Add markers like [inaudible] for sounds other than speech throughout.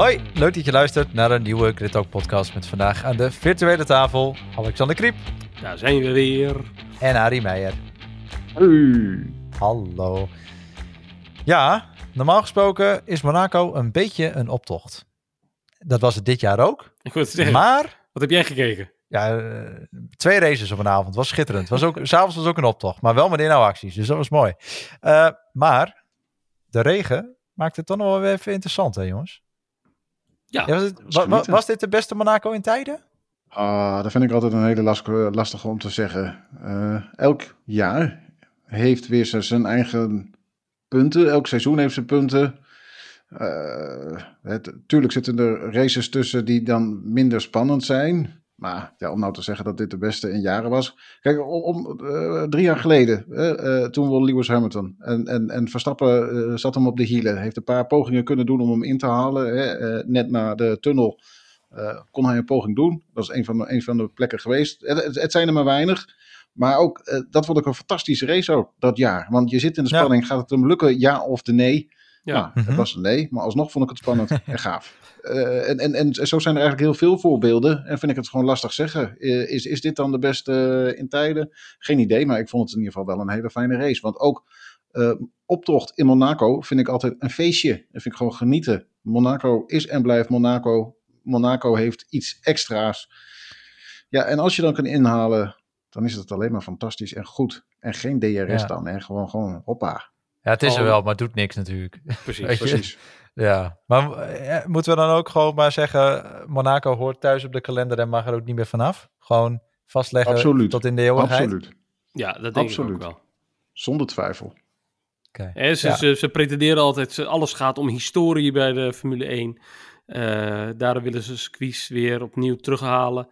Hoi, leuk dat je luistert naar een nieuwe Grid Talk podcast met vandaag aan de virtuele tafel Alexander Kriep Daar zijn we weer. en Arie Meijer. Hey. Hallo. Ja, normaal gesproken is Monaco een beetje een optocht. Dat was het dit jaar ook. Ik wil het zeggen, Maar wat heb jij gekeken? ja, eh, twee races op een avond. was schitterend. Was ook, [laughs] s'avonds was ook een optocht, maar wel met inhouwacties. Dus dat was mooi. Eh, maar de regen maakt het toch nog wel weer even interessant, hè jongens? Ja, Ja, was, het- is wa- wa- genieten. was dit de beste Monaco in tijden? Ah, dat vind ik altijd een hele last- lastige om te zeggen. Eh, elk jaar heeft weer zijn eigen punten. Elk seizoen heeft zijn punten. Eh, het, tuurlijk zitten er races tussen die dan minder spannend zijn. Maar ja, om nou te zeggen dat dit de beste in jaren was. Kijk, om, eh, drie jaar geleden, eh, toen won Lewis Hamilton. En, en, en Verstappen eh, zat hem op de hielen. Heeft een paar pogingen kunnen doen om hem in te halen. Hè. Net na de tunnel kon hij een poging doen. Dat is een van de, een van de plekken geweest. Het, het, zijn er maar weinig. Maar ook, dat vond ik een fantastische race ook, dat jaar. Want je zit in de Ja. spanning, gaat het hem lukken, ja of de nee? Ja. Nou, Mhm. het was een nee, maar alsnog vond ik het spannend [laughs] en gaaf. Eh, en, en, en zo zijn er eigenlijk heel veel voorbeelden. En vind ik het gewoon lastig zeggen. Eh, is, is dit dan de beste eh, in tijden? Geen idee, maar ik vond het in ieder geval wel een hele fijne race. Want ook eh, optocht in Monaco vind ik altijd een feestje. Dat vind ik gewoon genieten. Monaco is en blijft Monaco. Monaco heeft iets extra's. Ja, en als je dan kan inhalen, dan is het alleen maar fantastisch en goed. En geen DRS Ja. dan, hè? Gewoon, gewoon hoppa. Ja, het is er wel, maar het doet niks natuurlijk. precies. [laughs] Precies. Ja, maar eh, moeten we dan ook gewoon maar zeggen... Monaco hoort thuis op de kalender en mag er ook niet meer vanaf? Gewoon vastleggen Absoluut. tot in de eeuwigheid? Absoluut. Ja, dat denk ik ook wel. Zonder twijfel. Oké. Hè, ze, Ja. ze, ze pretenderen altijd, ze, alles gaat om historie bij de Formule 1. Eh daarom willen ze squeeze weer opnieuw terughalen.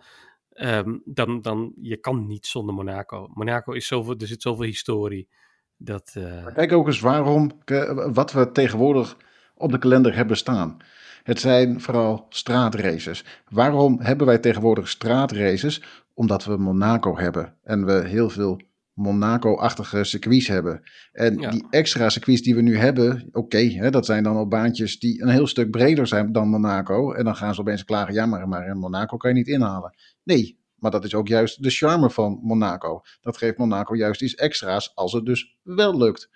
Ehm, dan, dan, je kan niet zonder Monaco. Monaco is zoveel, er zit zoveel historie. Dat, eh, Kijk ook eens waarom, wat we tegenwoordig op de kalender hebben staan. Het zijn vooral straatraces. Waarom hebben wij tegenwoordig straatraces? Omdat we Monaco hebben en we heel veel Monaco-achtige circuits hebben. En Ja. die extra circuits die we nu hebben, oké, dat zijn dan op baantjes die een heel stuk breder zijn dan Monaco. En dan gaan ze opeens klagen, ja, maar, maar in Monaco kan je niet inhalen. Nee, maar dat is ook juist de charme van Monaco. Dat geeft Monaco juist iets extra's als het dus wel lukt.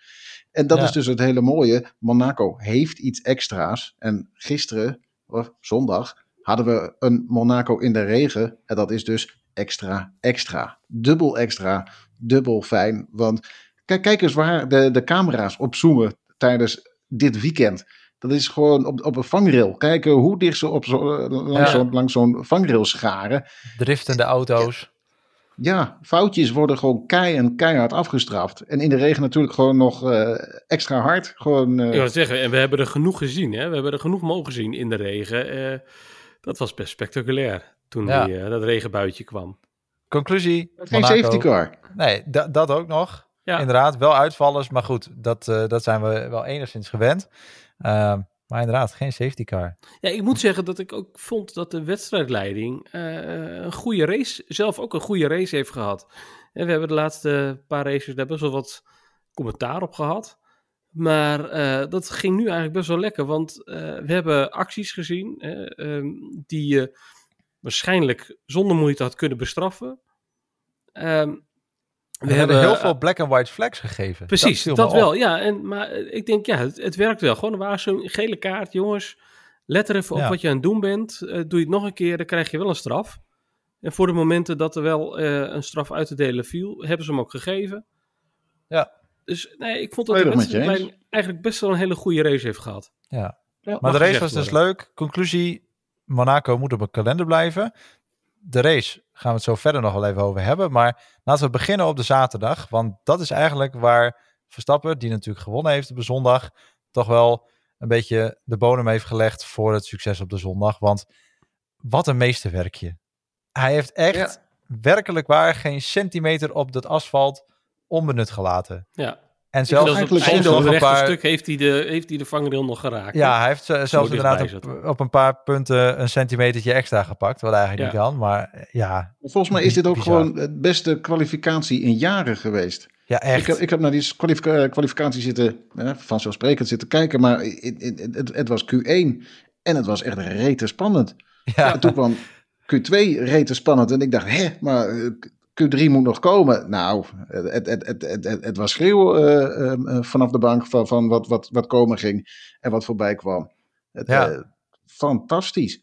En dat Ja. is dus het hele mooie. Monaco heeft iets extra's. En gisteren, of zondag, hadden we een Monaco in de regen. En dat is dus extra, extra. Dubbel extra, dubbel fijn. Want kijk, kijk eens waar de, de camera's op zoomen tijdens dit weekend. Dat is gewoon op, op een vangrail. Kijken hoe dicht ze op zo, eh, langs Ja. zo'n langs zo'n vangrail scharen. Driftende auto's. Ja, foutjes worden gewoon kei en keihard afgestraft. En in de regen natuurlijk gewoon nog eh, extra hard. Gewoon, eh, Ik wil zeggen, en we hebben er genoeg gezien. Hè? We hebben er genoeg mogen zien in de regen. Eh, dat was best spectaculair toen Ja. die, eh, dat regenbuitje kwam. Conclusie, geen Monaco. safety car. Nee, da- dat ook nog. Ja. Inderdaad, wel uitvallers, maar goed, dat, eh, dat zijn we wel enigszins gewend. Ehm, maar inderdaad, geen safety car. Ja, ik moet zeggen dat ik ook vond dat de wedstrijdleiding eh, een goede race, zelf ook een goede race heeft gehad. En we hebben de laatste paar races daar best wel wat commentaar op gehad. Maar eh, dat ging nu eigenlijk best wel lekker, want eh, we hebben acties gezien ehm, die je waarschijnlijk zonder moeite had kunnen bestraffen. Ehm, We, hebben heel veel black and white flags gegeven. Precies, dat, op. wel. Ja, en, maar eh, ik denk, ja, het, het werkt wel. Gewoon een waarschuwing, gele kaart, jongens. Let er even op Ja. wat je aan het doen bent. Eh, doe je het nog een keer, dan krijg je wel een straf. En voor de momenten dat er wel eh, een straf uit te delen viel, hebben ze hem ook gegeven. Ja. Dus nee, ik vond dat de eigenlijk best wel een hele goede race heeft gehad. Ja. Ja, Maar de race was dus worden. leuk. Conclusie, Monaco moet op een kalender blijven. De race gaan we het zo verder nog wel even over hebben. Maar laten we beginnen op de zaterdag. Want dat is eigenlijk waar Verstappen, die natuurlijk gewonnen heeft op de zondag, toch wel een beetje de bodem heeft gelegd voor het succes op de zondag. Want wat een meesterwerkje. Hij heeft echt werkelijk waar geen centimeter op dat asfalt onbenut gelaten. Ja. En Zelfs zelfs, op eigenlijk nog het een paar, stuk heeft hij, de, heeft hij de vangrail nog geraakt. ja, hij heeft eh, zelfs inderdaad op, op een paar punten een centimetertje extra gepakt. Wat eigenlijk Ja. niet kan. Maar eh, ja, Volgens mij is dit ook Bizar. gewoon het beste kwalificatie in jaren geweest. ja Ik echt. heb, ik heb naar die kwalifica- kwalificatie zitten, eh, vanzelfsprekend zitten kijken, maar het, het, het, het was Q1. En het was echt rete spannend. Ja, En toen kwam Q2 rete spannend. En ik dacht, hè, maar eh, Q3 moet nog komen. Nou, het, het, het, het, het, het was schreeuw eh, eh, eh, vanaf de bank van, van wat, wat, wat komen ging en wat voorbij kwam. Het, Ja. eh, fantastisch.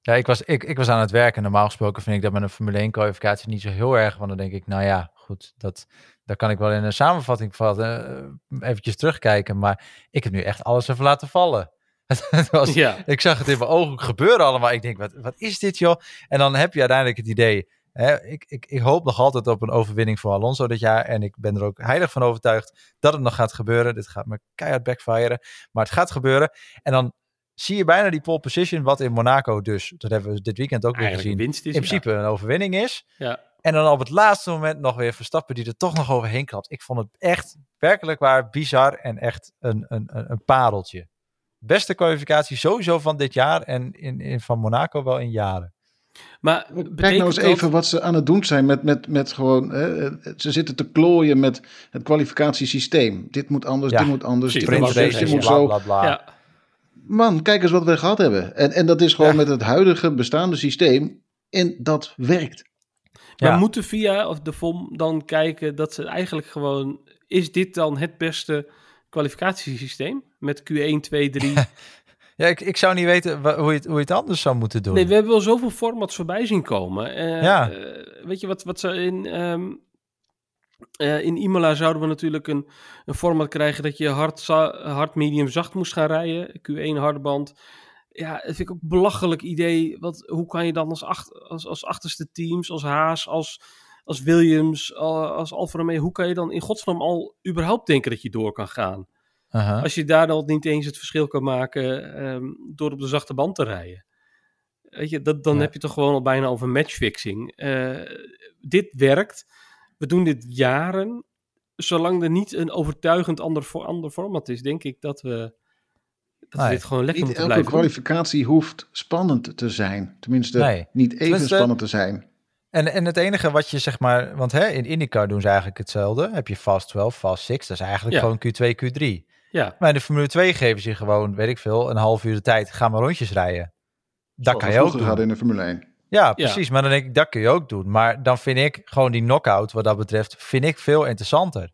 ja ik, was, ik, ik was aan het werken. Normaal gesproken vind ik dat met een Formule 1 kwalificatie niet zo heel erg. Want dan denk ik, nou ja, goed, dat, dat kan ik wel in een samenvatting vatten. eventjes terugkijken. Maar ik heb nu echt alles even laten vallen. [laughs] Het was, Ja. Ik zag het in mijn ogen gebeuren allemaal. Ik denk, wat, wat is dit joh? En dan heb je uiteindelijk het idee. Hè, ik, ik, ik hoop nog altijd op een overwinning voor Alonso dit jaar. En ik ben er ook heilig van overtuigd dat het nog gaat gebeuren. Dit gaat me keihard backfiren. Maar het gaat gebeuren. En dan zie je bijna die pole position. Wat in Monaco dus, dat hebben we dit weekend ook weer Eigenlijk een gezien. winst is. In principe een overwinning is. Ja. En dan op het laatste moment nog weer Verstappen die er toch nog overheen klapt. Ik vond het echt werkelijk waar bizar en echt een, een, een, een pareltje. Beste kwalificatie sowieso van dit jaar en in, in, van Monaco wel in jaren. Maar Kijk nou eens dat- even wat ze aan het doen zijn met, met, met gewoon... hè, ze zitten te klooien met het kwalificatiesysteem. Dit moet anders, Ja, dit moet anders, dit moet dit bla, zo. bla, bla. Ja. Man, kijk eens wat we gehad hebben. En, en dat is gewoon Ja. met het huidige bestaande systeem. En dat werkt. Maar Ja. moet de VIA of de FOM dan kijken dat ze eigenlijk gewoon... Is dit dan het beste kwalificatiesysteem? Met Q1, 2, 3... Ja, ik, ik zou niet weten hoe je, het, hoe je het anders zou moeten doen. Nee, we hebben wel zoveel formats voorbij zien komen. Eh, Ja. eh, weet je wat, wat ze in, ehm, eh, in Imola zouden we natuurlijk een, een format krijgen dat je hard, hard, medium, zacht moest gaan rijden. Q1 harde band. Ja, dat vind ik ook een belachelijk idee. Wat, hoe kan je dan als, acht, als, als achterste teams, als Haas, als, als Williams, al- als Alfa Romeo, hoe kan je dan in godsnaam al überhaupt denken dat je door kan gaan? Aha. Als je daar dan niet eens het verschil kan maken ehm, door op de zachte band te rijden. Weet je, dat, dan Ja. heb je toch gewoon al bijna over matchfixing. Eh, dit werkt. We doen dit jaren. Zolang er niet een overtuigend ander, voor, ander format is, denk ik dat we, dat we dit gewoon lekker Niet moeten elke blijven doen. kwalificatie hoeft spannend te zijn. Tenminste, Nee. niet even Tenminste- spannend te zijn. En, en het enige wat je zeg maar, want hè, in IndyCar doen ze eigenlijk hetzelfde. Heb je Fast 12, Fast 6, dat is eigenlijk Ja. gewoon Q2, Q3. Ja, Maar in de Formule 2 geven ze gewoon, weet ik veel, een half uur de tijd. Ga maar rondjes rijden. Dat Zoals kan we je ook doen. hadden in de Formule 1. Ja, precies. Maar dan denk ik, dat kun je ook doen. Maar dan vind ik gewoon die knockout, wat dat betreft, vind ik veel interessanter.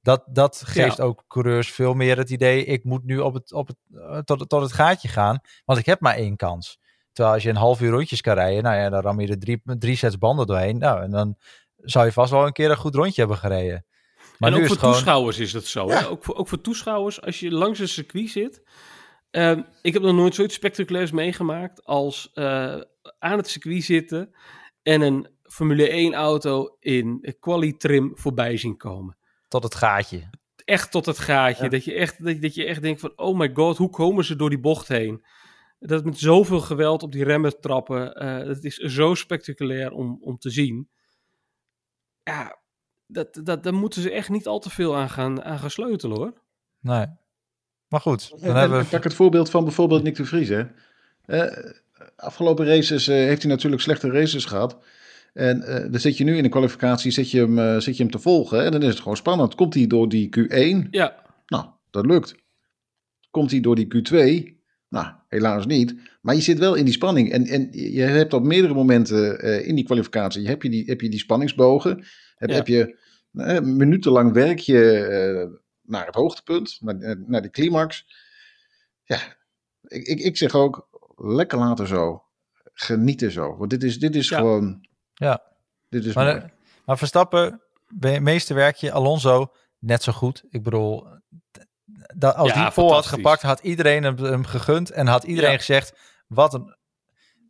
Dat, dat geeft ook coureurs veel meer het idee, ik moet nu op het, op het, eh, tot, het- tot het gaatje gaan, want ik heb maar één kans. Terwijl als je een half uur rondjes kan rijden, nou ja, dan ram je er drie, drie sets banden doorheen. Nou, en dan zou je vast wel een keer een goed rondje hebben gereden. Maar en ook voor gewoon... toeschouwers is dat zo. Ja. Ook, voor, ook voor toeschouwers, als je langs een circuit zit. Ehm, ik heb nog nooit zoiets spectaculairs meegemaakt als eh, aan het circuit zitten en een Formule 1 auto in quali-trim voorbij zien komen. Tot het gaatje. Echt tot het gaatje. Ja. Dat, je echt, dat, dat je echt denkt van, oh my god, hoe komen ze door die bocht heen? Dat met zoveel geweld op die remmen trappen. eh het is zo spectaculair om, om te zien. Ja, dat, dat, daar moeten ze echt niet al te veel aan gaan, aan gaan sleutelen hoor. Nee. Maar goed, dan En- hebben en we... Pak het voorbeeld van bijvoorbeeld Nick de Vries. Hè. Eh, afgelopen races eh, heeft hij natuurlijk slechte races gehad. En eh, dan zit je nu in de kwalificatie zit je hem, eh, zit je hem te volgen. En dan is het gewoon spannend. Komt hij door die Q1? Ja, Nou, dat lukt. Komt hij door die Q2? Nou, helaas niet. Maar je zit wel in die spanning. En, en je hebt op meerdere momenten eh, in die kwalificatie... Heb je die, heb je die spanningsbogen. Heb, Ja. heb je eh, minutenlang werk je eh, naar het hoogtepunt. Naar, naar de climax. Ja, ik, ik, ik zeg ook... Lekker laten zo. Genieten zo. Want dit is, dit is Ja. gewoon... Ja. Dit is Maar, mooi. eh, maar Verstappen, meeste werkje, Alonso, net zo goed. Ik bedoel, dat, als Ja, die pole had gepakt, had iedereen hem, hem gegund. En had iedereen Ja. gezegd, wat een,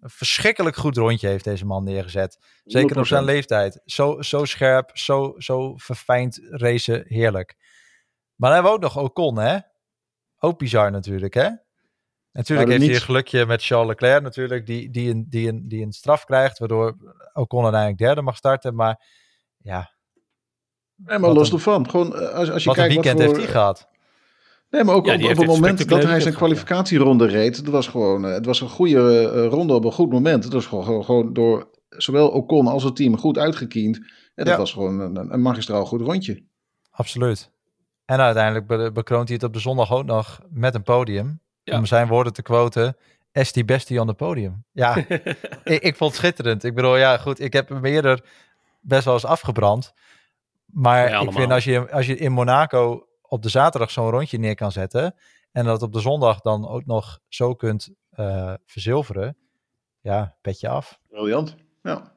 een verschrikkelijk goed rondje heeft deze man neergezet. Zeker op zijn 100%. leeftijd. Zo, zo scherp, zo, zo verfijnd racen, heerlijk. Maar dan hebben we ook nog Ocon, hè? Ook bizar natuurlijk, hè? Natuurlijk Maar heeft hij een gelukje met Charles Leclerc natuurlijk, die, die, een, die, een, die een straf krijgt, waardoor Ocon uiteindelijk derde mag starten. Maar ja, Nee, maar los een- ervan. Gewoon eh, als, als je wat een kijkt weekend wat voor, heeft hij gehad. Nee, maar ook Ja, op, het moment dat hij zijn kwalificatieronde reed, het was gewoon, eh, het was een goede eh, ronde op een goed moment. Het was gewoon, gewoon, door zowel Ocon als het team goed uitgekiend. En dat Ja. was gewoon een, een magistraal goed rondje. Absoluut. En uiteindelijk be- bekroont hij het op de zondag ook nog met een podium. Ja. Om zijn woorden te quoten. Esti Bestie on the podium. Ja, [laughs] ik, ik vond het schitterend. Ik bedoel, ja, goed, ik heb hem eerder best wel eens afgebrand. Maar Ja, ik vind als je, als je in Monaco op de zaterdag zo'n rondje neer kan zetten. En dat op de zondag dan ook nog zo kunt eh, verzilveren. Ja, petje af. Briljant. Ja.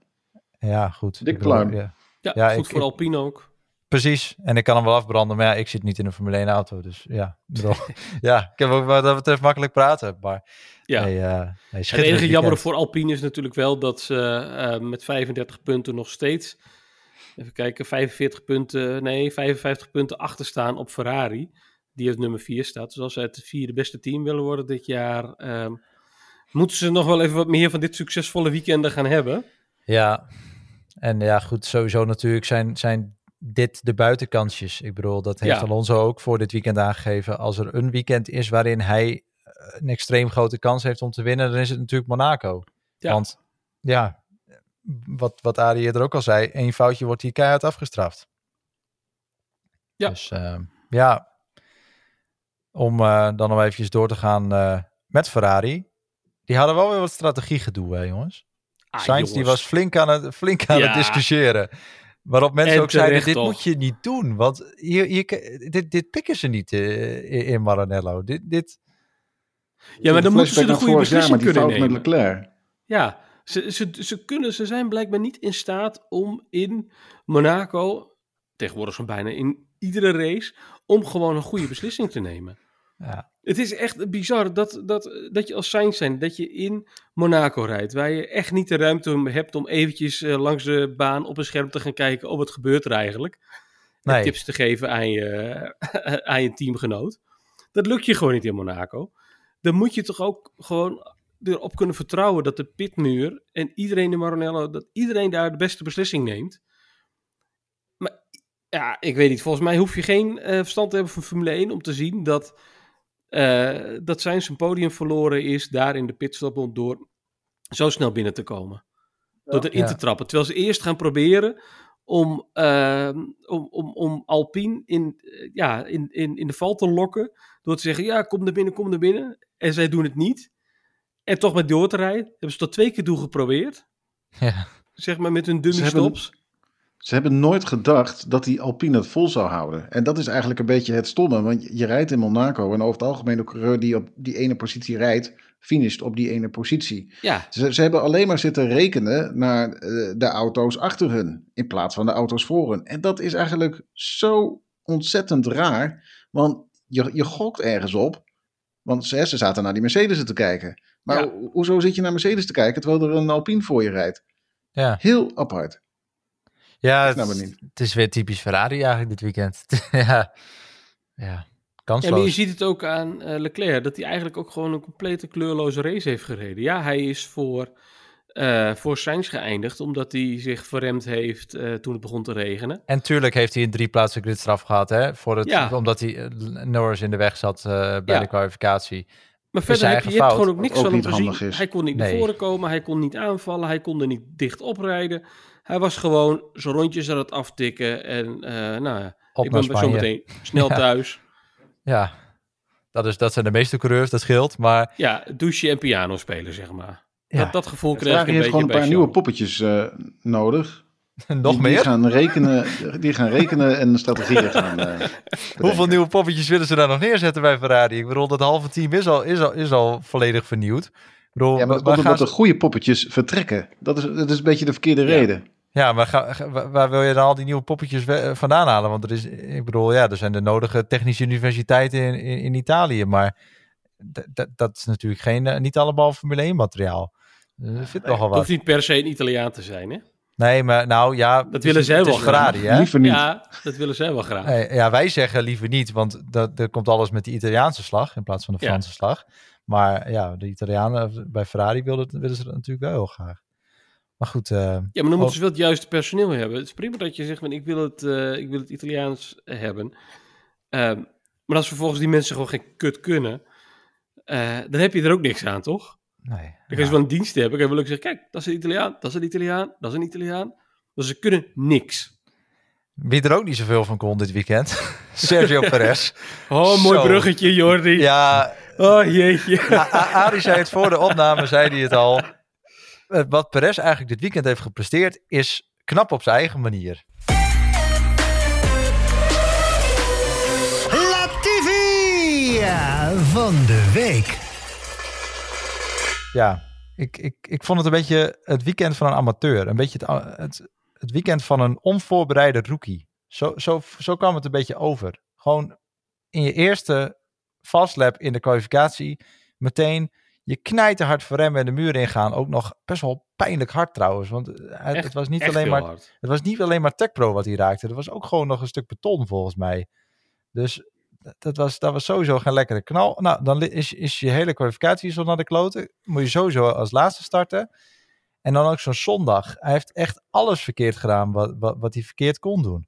Ja, goed. Dik pluim. ja. Ja, Ja, goed ik- voor ik- Alpine ook. Precies. En ik kan hem wel afbranden. Maar ja, ik zit niet in een Formule 1 auto. Dus ja, [laughs] ja, ik heb ook wat dat betreft makkelijk praten. Maar Ja. nee, eh, nee, Het schitterend enige jammer voor Alpine is natuurlijk wel dat ze eh, met 35 punten nog steeds, even kijken, 45 punten, nee, 55 punten achter staan op Ferrari, die op nummer 4 staat. Dus als ze het vierde beste team willen worden dit jaar, ehm, moeten ze nog wel even wat meer van dit succesvolle weekenden gaan hebben. Ja, en ja, goed, sowieso natuurlijk zijn, zijn dit de buitenkansjes. Ik bedoel, dat heeft Ja. Alonso ook voor dit weekend aangegeven. Als er een weekend is waarin hij eh, een extreem grote kans heeft om te winnen, dan is het natuurlijk Monaco. Ja. Want ja, wat, wat Arie eerder ook al zei, één foutje wordt hier keihard afgestraft. Ja. Dus eh, ja, om eh, dan nog eventjes door te gaan eh, met Ferrari. Die hadden wel weer wat strategiegedoe, hè jongens. Ah, Sainz die was flink aan het, flink aan Ja. het discussiëren. Waarop mensen En ook zeiden, dit toch. moet je niet doen. Want hier, hier, dit, dit pikken ze niet eh, in, in Maranello. Dit, dit, Ja, maar dan moeten ze de goede jaar beslissing kunnen fout nemen. met Leclerc. Ja, ze, ze, ze, kunnen, ze zijn blijkbaar niet in staat om in Monaco, tegenwoordig zo'n bijna in iedere race, om gewoon een goede beslissing te nemen. ja, Het is echt bizar dat, dat, dat je als Sainz zijn, dat je in Monaco rijdt, waar je echt niet de ruimte hebt om eventjes eh, langs de baan op een scherm te gaan kijken, oh wat gebeurt er eigenlijk? En Nee. tips te geven aan je, [laughs] aan je teamgenoot. Dat lukt je gewoon niet in Monaco. Dan moet je toch ook gewoon erop kunnen vertrouwen dat de pitmuur en iedereen in Maranello, dat iedereen daar de beste beslissing neemt. Maar ja, ik weet niet. Volgens mij hoef je geen eh, verstand te hebben van Formule 1 om te zien dat, eh dat zijn zijn podium verloren is daar in de pitstop om door zo snel binnen te komen. Door erin Ja. te trappen. Terwijl ze eerst gaan proberen om, ehm, om, om, om Alpine in, eh, ja, in, in, in de val te lokken. Door te zeggen, ja, kom naar binnen, kom naar binnen. En zij doen het niet. En toch met door te rijden. Hebben ze tot twee keer toe geprobeerd. ja, Zeg maar met hun dummy Ze hebben- stops. Ze hebben nooit gedacht dat die Alpine het vol zou houden. En dat is eigenlijk een beetje het stomme. Want je- je rijdt in Monaco en over het algemeen de coureur die op die ene positie rijdt, finisht op die ene positie. Ja, Ze, ze hebben alleen maar zitten rekenen naar eh, de auto's achter hun, in plaats van de auto's voor hun. En dat is eigenlijk zo ontzettend raar, want je, je gokt ergens op. Want ze, ze zaten naar die Mercedes te kijken. Maar Ja. ho- hoezo zit je naar Mercedes te kijken terwijl er een Alpine voor je rijdt? ja. Heel apart. ja het, het is weer typisch Ferrari eigenlijk dit weekend. [laughs] ja, ja, Ja, maar je kansloos. ziet het ook aan eh, Leclerc, dat hij eigenlijk ook gewoon een complete kleurloze race heeft gereden. Ja, hij is voor, eh voor Sainz geëindigd, omdat hij zich verremd heeft eh, toen het begon te regenen. En tuurlijk heeft hij een drie plaatsen gridstraf gehad, hè? Voor het, Ja. Omdat hij eh, Norris in de weg zat eh, bij Ja. de kwalificatie. Maar verder heb je, hebt gewoon ook niks ook van hem gezien. Hij kon niet Nee. naar voren komen, hij kon niet aanvallen, hij kon er niet dicht oprijden. Hij was gewoon zijn rondjes aan het aftikken en eh, nou ja, Op ik ben zo meteen snel [laughs] Ja. thuis. Ja, dat, is, dat zijn de meeste coureurs, dat scheelt. Maar Ja, douchen en piano spelen, zeg maar. Ja, Dat, dat gevoel kreeg ik een heeft beetje gewoon een paar nieuwe poppetjes eh, nodig. [laughs] nog die, Die meer? gaan rekenen, [laughs] die gaan rekenen en strategieën gaan. eh, [laughs] Hoeveel nieuwe poppetjes willen ze daar nog neerzetten bij Ferrari? Ik bedoel, dat halve team is al, is al, is al volledig vernieuwd. Ik bedoel, Ja, maar waar, dat omdat ze- de goede poppetjes vertrekken. Dat is, dat is een beetje de verkeerde Ja. reden. ja, maar ga- ga- waar, waar wil je dan al die nieuwe poppetjes eh, vandaan halen? Want er is, ik bedoel, ja, er zijn de nodige technische universiteiten in, in, in Italië, maar dat is natuurlijk geen, niet allemaal Formule 1 materiaal. Vind het nogal Het wat. hoeft niet per se een Italiaan te zijn, hè? Nee, maar nou ja, Dat het willen zij het wel Ferrari, hè? Liever niet. Ja, dat willen zij wel graag. Nee, ja, wij zeggen liever niet, want dat, er komt alles met de Italiaanse slag in plaats van de Ja. Franse slag. Maar ja, de Italianen bij Ferrari willen, willen ze dat natuurlijk wel heel graag. Maar goed, eh, Ja, maar dan Oh. moeten ze wel het juiste personeel hebben. Het is prima dat je zegt, van, ik, wil het, eh, ik wil het Italiaans hebben. Ehm, maar als vervolgens die mensen gewoon geen kut kunnen, eh, dan heb je er ook niks aan, toch? Nee. Dan kan ja. je wel een dienst hebben. Dan wel ook zeggen, kijk, dat is een Italiaan, dat is een Italiaan, dat is een Italiaan. Dus ze kunnen niks. Wie er ook niet zoveel van kon dit weekend, [laughs] Sergio Perez. [laughs] Oh, mooi Zo. bruggetje, Jordi. Ja, Oh jeetje. [laughs] A- Arie zei het voor de opname, zei hij het al. Eh, Wat Perez eigenlijk dit weekend heeft gepresteerd, is knap op zijn eigen manier. Latifi van de week. Ja, ik, ik, ik vond het een beetje het weekend van een amateur. Een beetje het, het, het weekend van een onvoorbereide rookie. Zo, zo, zo kwam het een beetje over. Gewoon in je eerste fastlap in de kwalificatie meteen je knijterhard voor remmen en de muur ingaan. Ook nog best wel pijnlijk hard trouwens. Want eh, het, Echt- was niet alleen maar hard. Het was niet alleen maar TechPro wat hij raakte. Er was ook gewoon nog een stuk beton volgens mij. Dus dat- was, dat was sowieso geen lekkere knal. Nou, dan is, is je hele kwalificatie zo naar de kloten. Moet je sowieso als laatste starten. En dan ook zo'n zondag. Hij heeft echt alles verkeerd gedaan wat, wat, wat hij verkeerd kon doen.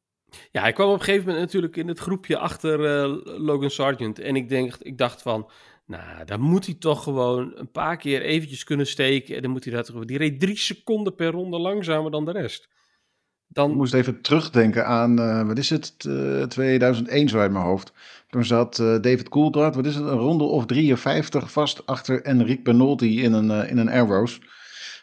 Ja, hij kwam op een gegeven moment natuurlijk in het groepje achter eh, Logan Sargent. En ik, denk, ik dacht van, nou, dan moet hij toch gewoon een paar keer eventjes kunnen steken. En dan moet hij dat. Die reed drie seconden per ronde langzamer dan de rest. Ik Dan, moest even terugdenken aan, eh, wat is het, eh, 2001 zo uit mijn hoofd. Toen zat eh, David Coulthard, wat is het, een ronde of 53 vast achter Enrique Benotti in een, eh, in een Airros.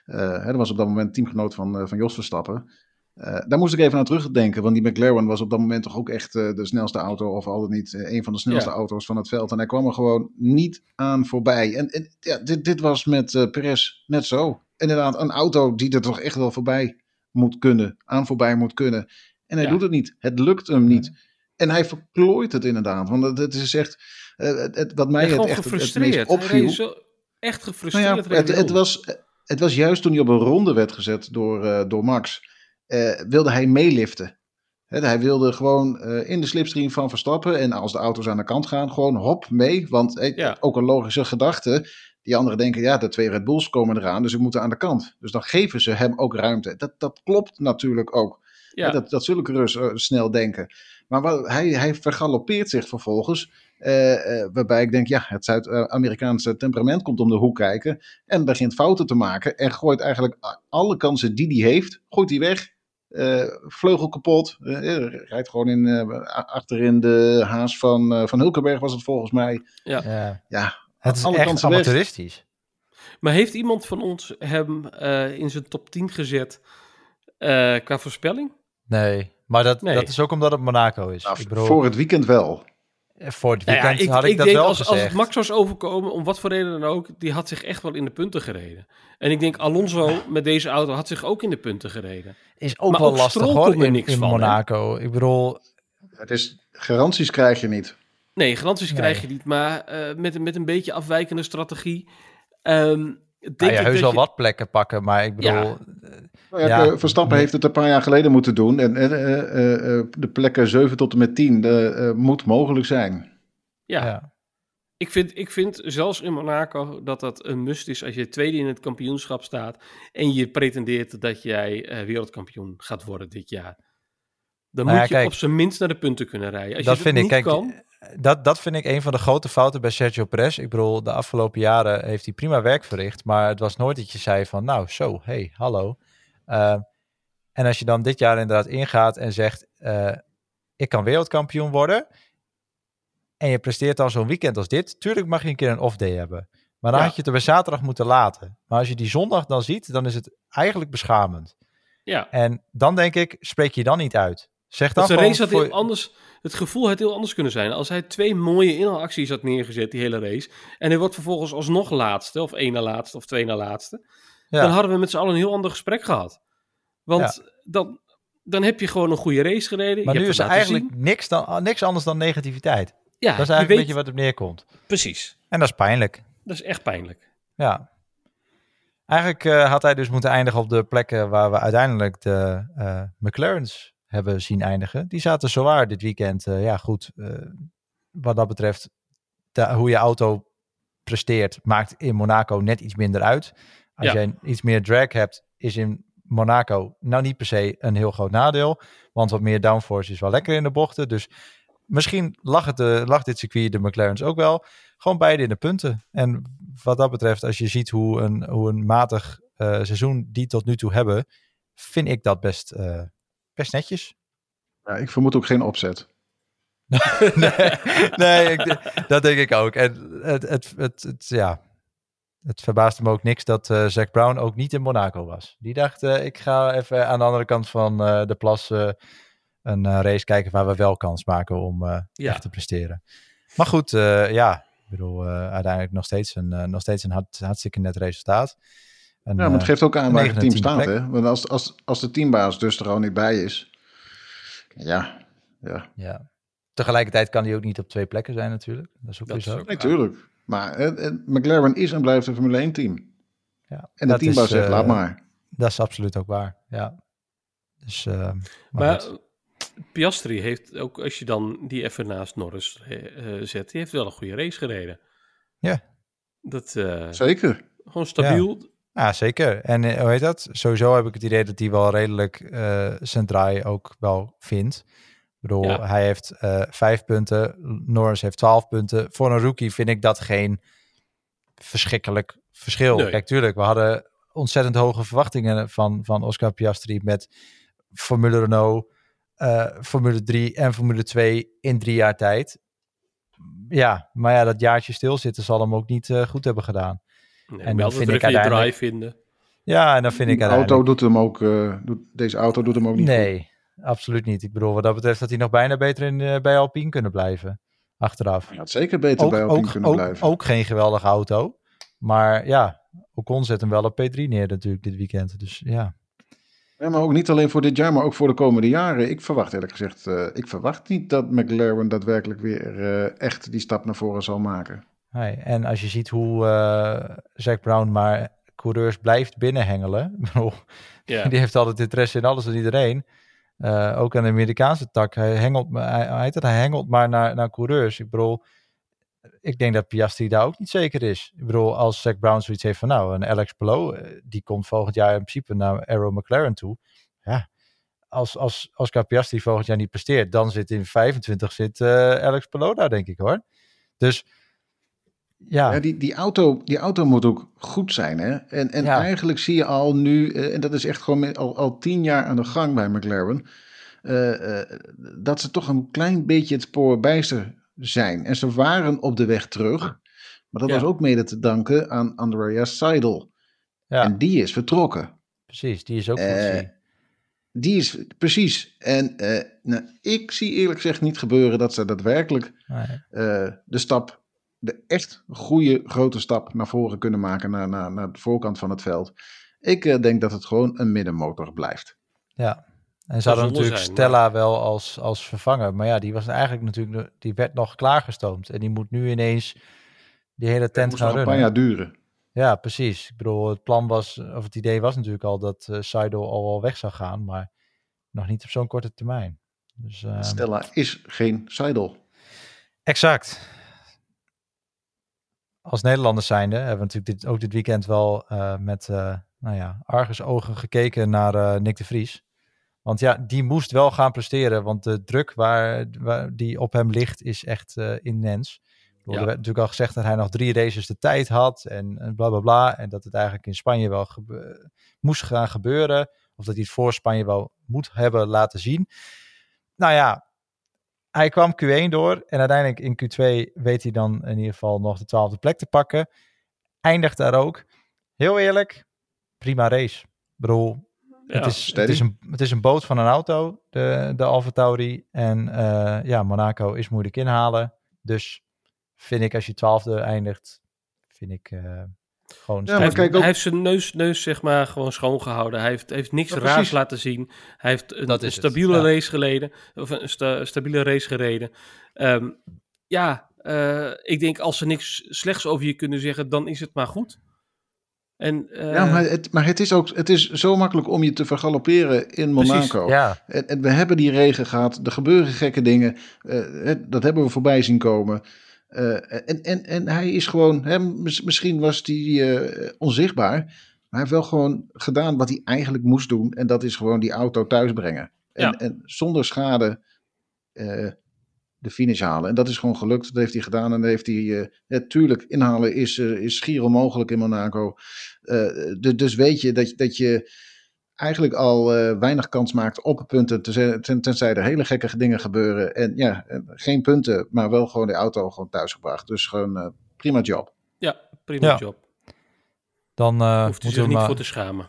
Eh, hè, dat was op dat moment teamgenoot van, eh, van Jos Verstappen. Eh, daar moest ik even aan terugdenken, want die McLaren was op dat moment toch ook echt eh, de snelste auto, of al dan niet eh, een van de snelste Ja. auto's van het veld. En hij kwam er gewoon niet aan voorbij. En, en ja, dit, dit was met eh Perez net zo. Inderdaad, een auto die er toch echt wel voorbij moet kunnen, aan voorbij moet kunnen. En hij Ja. doet het niet. Het lukt hem niet. En hij verklooit het inderdaad. Want het, het is echt, eh, het, het- wat mij ja, het echt het, het gefrustreerd. meest Hij opviel. reed zo echt Nou gefrustreerd. ja, het, het, was, het was juist toen hij op een ronde werd gezet door, eh, door Max. eh, wilde hij meeliften. Hij wilde gewoon in de slipstream van Verstappen. En als de auto's aan de kant gaan, gewoon hop mee. Want Ja. ook een logische gedachte. Die anderen denken, ja, de twee Red Bulls komen eraan. Dus ze moeten aan de kant. Dus dan geven ze hem ook ruimte. Dat, dat klopt natuurlijk ook. Ja. Dat, dat zullen Rus eh, snel denken. Maar wat, hij, hij vergalopeert zich vervolgens. eh, eh, waarbij ik denk, ja, het Zuid-Amerikaanse temperament komt om de hoek kijken. En begint fouten te maken. En gooit eigenlijk alle kansen die hij heeft, gooit hij weg. Eh, vleugel kapot. rijdt gewoon in, eh, achterin de haas van, eh, van Hulkenberg was het volgens mij. Ja. Ja, Het is alle echt kansen weg. Maar heeft iemand van ons hem eh, in zijn top 10 gezet eh, qua voorspelling? Nee, maar dat, Nee. dat is ook omdat het Monaco is. Nou, ik bedoel, voor het weekend wel. voor het Nou ja, weekend ik, had ik, ik dat denk wel als, als gezegd. het Max was overkomen, om wat voor reden dan ook, die had zich echt wel in de punten gereden. En ik denk Alonso met deze auto had zich ook in de punten gereden. is ook maar wel ook lastig hoor in, niks in van, hè? Monaco. Ik bedoel, Het is, garanties krijg je niet. Nee, garanties Nee. krijg je niet, maar eh, met, een- met een beetje afwijkende strategie. ehm, denk heus je- wat plekken pakken, maar ik bedoel, Ja. Nou ja, Ja. Verstappen heeft het een paar jaar geleden moeten doen. En eh, eh, eh, de plekken 7 tot en met 10 de, eh, moet mogelijk zijn. Ja, ja. Ik, vind, ik vind zelfs in Monaco dat dat een must is als je tweede in het kampioenschap staat en je pretendeert dat jij eh, wereldkampioen gaat worden dit jaar. Dan Nou moet ja, je kijk, op zijn minst naar de punten kunnen rijden. Als dat je vind dat ik. niet Kijk, kan, dat, dat vind ik een van de grote fouten bij Sergio Perez. Ik bedoel, de afgelopen jaren heeft hij prima werk verricht, maar het was nooit dat je zei van, nou, zo, hey, hallo. Uh, en als je dan dit jaar inderdaad ingaat en zegt, uh, ik kan wereldkampioen worden, en je presteert dan zo'n weekend als dit, tuurlijk mag je een keer een off-day hebben. Maar dan Ja. had je het er bij zaterdag moeten laten. Maar als je die zondag dan ziet, dan is het eigenlijk beschamend. ja. En dan denk ik, spreek je dan niet uit. Zeg dan Dat race had voor- heel anders, het gevoel had heel anders kunnen zijn. Als hij twee mooie inhaalacties had neergezet, die hele race. En hij wordt vervolgens alsnog laatste, of één na laatste, of twee na laatste. Ja. Dan hadden we met z'n allen een heel ander gesprek gehad. Want dan, dan heb je gewoon een goede race gereden. Maar je nu hebt is er eigenlijk niks, dan, niks anders dan negativiteit. Ja, dat is eigenlijk weet, een beetje wat op neerkomt. Precies. En dat is pijnlijk. Dat is echt pijnlijk. Ja. Eigenlijk eh, had hij dus moeten eindigen op de plekken waar we uiteindelijk de eh, McLaren's hebben zien eindigen. Die zaten zwaar dit weekend. eh, ja, goed. wat dat betreft, de- hoe je auto presteert, maakt in Monaco net iets minder uit. Als Ja. jij iets meer drag hebt, is in Monaco nou niet per se een heel groot nadeel. Want wat meer downforce is wel lekker in de bochten. Dus misschien lag, het, eh, lag dit circuit de McLaren's ook wel. Gewoon beide in de punten. En wat dat betreft, als je ziet hoe een, hoe een matig eh, seizoen die tot nu toe hebben, vind ik dat best, eh, best netjes. Ja, ik vermoed ook geen opzet. [laughs] nee, nee ik, dat denk ik ook. En het, het, het, het, ja, het verbaasde me ook niks dat uh, Zack Brown ook niet in Monaco was. Die dacht, uh, ik ga even aan de andere kant van uh, de plas een race kijken waar we wel kans maken om ja. echt te presteren. Maar goed, ja, ik bedoel, uiteindelijk nog steeds een, nog steeds een hart, hartstikke net resultaat. En, ja, maar het geeft ook aan waar het team staat. Hè? Want als, als, als de teambaas dus er al niet bij is, ja, ja. ja. Tegelijkertijd kan hij ook niet op twee plekken zijn natuurlijk. Dat is ook weer zo. Natuurlijk. Maar uh, McLaren is en blijft een Formule 1 team. Ja, en de teambaas zegt, uh, laat maar. Dat is absoluut ook waar, ja. Dus, uh, maar, maar Piastri heeft ook, als je dan die even naast Norris zet, die heeft wel een goede race gereden. Ja. Dat, Zeker. Gewoon stabiel. Ja. Ja, zeker. En hoe heet dat? Sowieso heb ik het idee dat hij wel redelijk uh, zijn draai ook wel vindt. Bedoel, hij heeft uh, vijf punten, Norris heeft twaalf punten. Voor een rookie vind ik dat geen verschrikkelijk verschil. Nee. Kijk, tuurlijk, we hadden ontzettend hoge verwachtingen van, van Oscar Piastri met Formule Renault, uh, Formule 3 en Formule 2 in drie jaar tijd. Ja, maar ja, dat jaartje stilzitten zal hem ook niet goed hebben gedaan. Nee, en dan vind ik uiteindelijk... drive vinden. Ja, en dan vind ik De auto doet hem ook, uh, doet, deze auto doet hem ook niet Nee, goed. Absoluut niet. Ik bedoel, wat dat betreft had hij nog bijna beter in, uh, bij Alpine kunnen blijven. Achteraf. Hij had zeker beter ook, bij Alpine ook, kunnen ook, blijven. Ook geen geweldige auto. Maar ja, Ocon zet hem wel op P3 neer natuurlijk dit weekend. Dus ja. Ja, maar ook niet alleen voor dit jaar, maar ook voor de komende jaren. Ik verwacht eerlijk gezegd, uh, ik verwacht niet dat McLaren daadwerkelijk weer uh, echt die stap naar voren zal maken. Nee, en als je ziet hoe uh, Zack Brown maar coureurs blijft binnenhengelen. [laughs] ja. Die heeft altijd interesse in alles en iedereen. Uh, ook aan de Amerikaanse tak. Hij hengelt, hij, hij, hij hengelt maar naar, naar coureurs. Ik bedoel, ik denk dat Piastri daar ook niet zeker is. Ik bedoel, als Zack Brown zoiets heeft van nou, een Alex Palou, die komt volgend jaar in principe naar Aero McLaren toe. Ja, als, als Oscar Piastri volgend jaar niet presteert, dan zit in 25 zit uh, Alex Palou daar, denk ik hoor. Dus ja. ja, die, die, auto, die auto moet ook goed zijn. Hè? En, en ja. eigenlijk zie je al nu, uh, en dat is echt gewoon al, al tien jaar aan de gang bij McLaren, uh, uh, dat ze toch een klein beetje het spoor bijster zijn. En ze waren op de weg terug, maar dat ja. was ook mede te danken aan Andrea Seidel. Ja. En die is vertrokken. Precies, die is ook uh, Die is, precies. En nou, ik zie eerlijk gezegd niet gebeuren dat ze daadwerkelijk nee. de stap de echt goede grote stap naar voren kunnen maken, naar, naar, naar de voorkant van het veld. Ik uh, denk dat het gewoon een middenmotor blijft. Ja, en ze hadden natuurlijk zijn, Stella maar... wel als, als vervanger. Maar ja, die was eigenlijk natuurlijk, die werd nog klaargestoomd. En die moet nu ineens die hele tent gaan runnen. een paar jaar duren. Ja, precies. Ik bedoel, het plan was, of het idee was natuurlijk al dat uh, Seidel al wel weg zou gaan. Maar nog niet op zo'n korte termijn. Dus, uh, Stella is geen Seidel. Exact als Nederlanders zijnde hebben we natuurlijk dit, ook dit weekend wel uh, met uh, nou ja, argusogen gekeken naar uh, Nick de Vries. Want ja, die moest wel gaan presteren, want de druk waar, waar die op hem ligt is echt immens. Ja. Er werd natuurlijk al gezegd dat hij nog drie races de tijd had en, en bla bla bla. En dat het eigenlijk in Spanje wel moest gaan gebeuren. Of dat hij het voor Spanje wel moet hebben laten zien. Nou ja, hij kwam Q1 door en uiteindelijk in Q2 weet hij dan in ieder geval nog de twaalfde plek te pakken. Eindigt daar ook. Heel eerlijk, prima race. Ja, het, is, het, is een, het is een boot van een auto, de, de Alfa Tauri. En uh, ja, Monaco is moeilijk inhalen. Dus vind ik als je twaalfde eindigt, vind ik... Uh, gewoon ja, maar kijk ook... Hij heeft zijn neus, neus zeg maar gewoon schoongehouden. Hij heeft, heeft niks ja, raars laten zien. Hij heeft een, een stabiele ja. race geleden. Of een sta, stabiele race gereden. Um, ja, uh, ik denk als ze niks slechts over je kunnen zeggen, dan is het maar goed. En, uh... Ja, maar, het, maar het is ook het is zo makkelijk om je te vergalopperen in Monaco. Precies, ja. en, en, we hebben die regen gehad. Er gebeuren gekke dingen. Uh, dat hebben we voorbij zien komen. Uh, en, en, en hij is gewoon, hè, misschien was hij uh, onzichtbaar, maar hij heeft wel gewoon gedaan wat hij eigenlijk moest doen. En dat is gewoon die auto thuisbrengen. En, ja. en zonder schade de finish halen. En dat is gewoon gelukt. Dat heeft hij gedaan. En dat heeft hij, natuurlijk, inhalen is, is schier onmogelijk in Monaco. de, dus weet je dat, dat je eigenlijk al eh, weinig kans maakt op punten, tenzij, ten, tenzij er hele gekke dingen gebeuren. En ja, geen punten, maar wel gewoon de auto gewoon thuisgebracht. Dus gewoon eh, prima job. Ja, prima Ja. job. Dan eh, Hoeft hij moeten zich we niet maar... voor te schamen.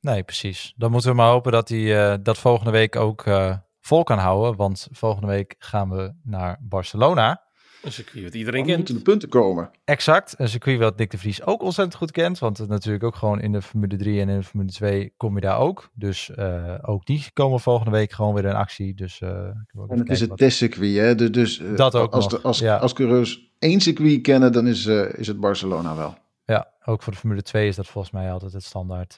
Nee, precies. Dan moeten we maar hopen dat hij eh, dat volgende week ook eh, vol kan houden. Want volgende week gaan we naar Barcelona. Een circuit wat iedereen kent. moeten de punten komen. Exact. Een circuit wat Dick de Vries ook ontzettend goed kent. Want het natuurlijk ook gewoon in de Formule 3 en in de Formule 2 kom je daar ook. Dus eh, ook die komen volgende week gewoon weer in actie. Dus, eh, ik wil ook En het is het wat- testcircuit, hè? Dus, dus eh, Dat ook als, nog, de, als, ja. als coureurs één circuit kennen, dan is, eh, is het Barcelona wel. Ja, ook voor de Formule 2 is dat volgens mij altijd het standaard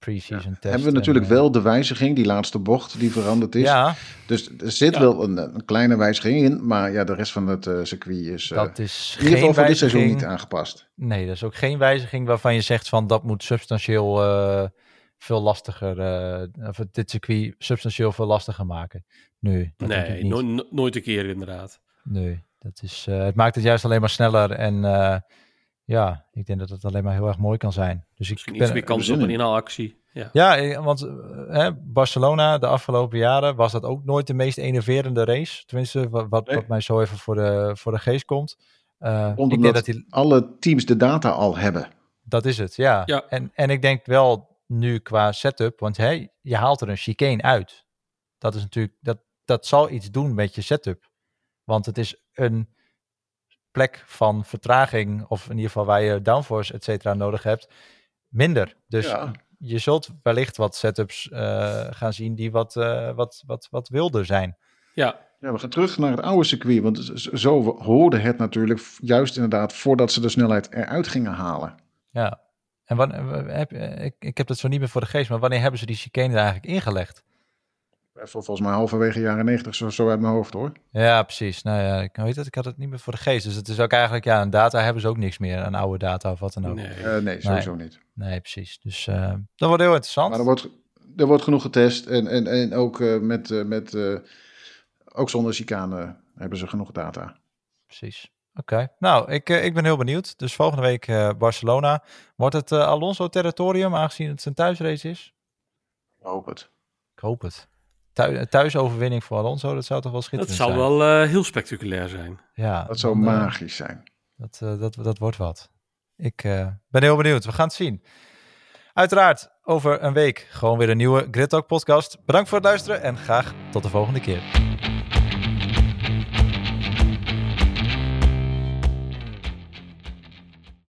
pre-season test. Hebben we natuurlijk En, eh, wel de wijziging, die laatste bocht die veranderd is. Ja, Dus er zit Ja. wel een, een kleine wijziging in, maar ja, de rest van het eh, circuit is eh, dat is in ieder geval geen voor dit seizoen wijziging. niet aangepast. Nee, dat is ook geen wijziging waarvan je zegt van dat moet substantieel eh, veel lastiger, eh, of dit circuit substantieel veel lastiger maken. Nee, dat denk ik Nee, niet. no- no- nooit een keer inderdaad. Nee, dat is, eh, het maakt het juist alleen maar sneller en eh, ja, ik denk dat het alleen maar heel erg mooi kan zijn. Dus ik Misschien ben, iets meer kans op een in. inhaalactie. Ja. Ja, eh, want eh, hè, Barcelona de afgelopen jaren was dat ook nooit de meest enerverende race. Tenminste, wat, wat, Nee. wat mij zo even voor de, voor de geest komt. Eh, ik Omdat denk dat die, alle teams de data al hebben. Dat is het, ja. Ja. En, en ik denk wel nu qua setup, want hè, je haalt er een chicane uit. Dat is natuurlijk, dat, dat zal iets doen met je setup. Want het is een plek van vertraging, of in ieder geval waar je downforce, et cetera, nodig hebt, minder. Dus ja. je zult wellicht wat setups eh, gaan zien die wat, eh, wat, wat, wat wilder zijn. ja, ja, we gaan terug naar het oude circuit, want zo hoorde het natuurlijk juist inderdaad voordat ze de snelheid eruit gingen halen. Ja. En wanneer, heb, ik, ik heb dat zo niet meer voor de geest, maar wanneer hebben ze die chicane er eigenlijk ingelegd? Vol- Volgens mij halverwege jaren 90, zo, zo uit mijn hoofd hoor. Ja, precies. Nou ja, ik weet het, ik had het niet meer voor de geest. Dus het is ook eigenlijk, ja, een data hebben ze ook niks meer. Een oude data of wat dan ook. Nee, nee. Eh, nee, sowieso niet. precies. Dus eh, dat wordt heel interessant. Maar er wordt, er wordt genoeg getest en, en, en ook eh, met, eh, met eh, ook zonder chicane hebben ze genoeg data. Precies. Oké. Nou, ik, ik ben heel benieuwd. Dus volgende week eh, Barcelona. Wordt het Alonso-territorium, aangezien het zijn thuisrace is? Ik hoop het. Ik hoop het. Thu thuisoverwinning voor Alonso, dat zou toch wel Dat schitterend zou zijn? wel eh, heel spectaculair zijn. Ja, Dat zou dan, eh, magisch zijn. Dat, eh, dat, dat wordt wat. Ik eh, ben heel benieuwd. We gaan het zien. Uiteraard, over een week gewoon weer een nieuwe Grid Talk podcast. Bedankt voor het luisteren en graag tot de volgende keer.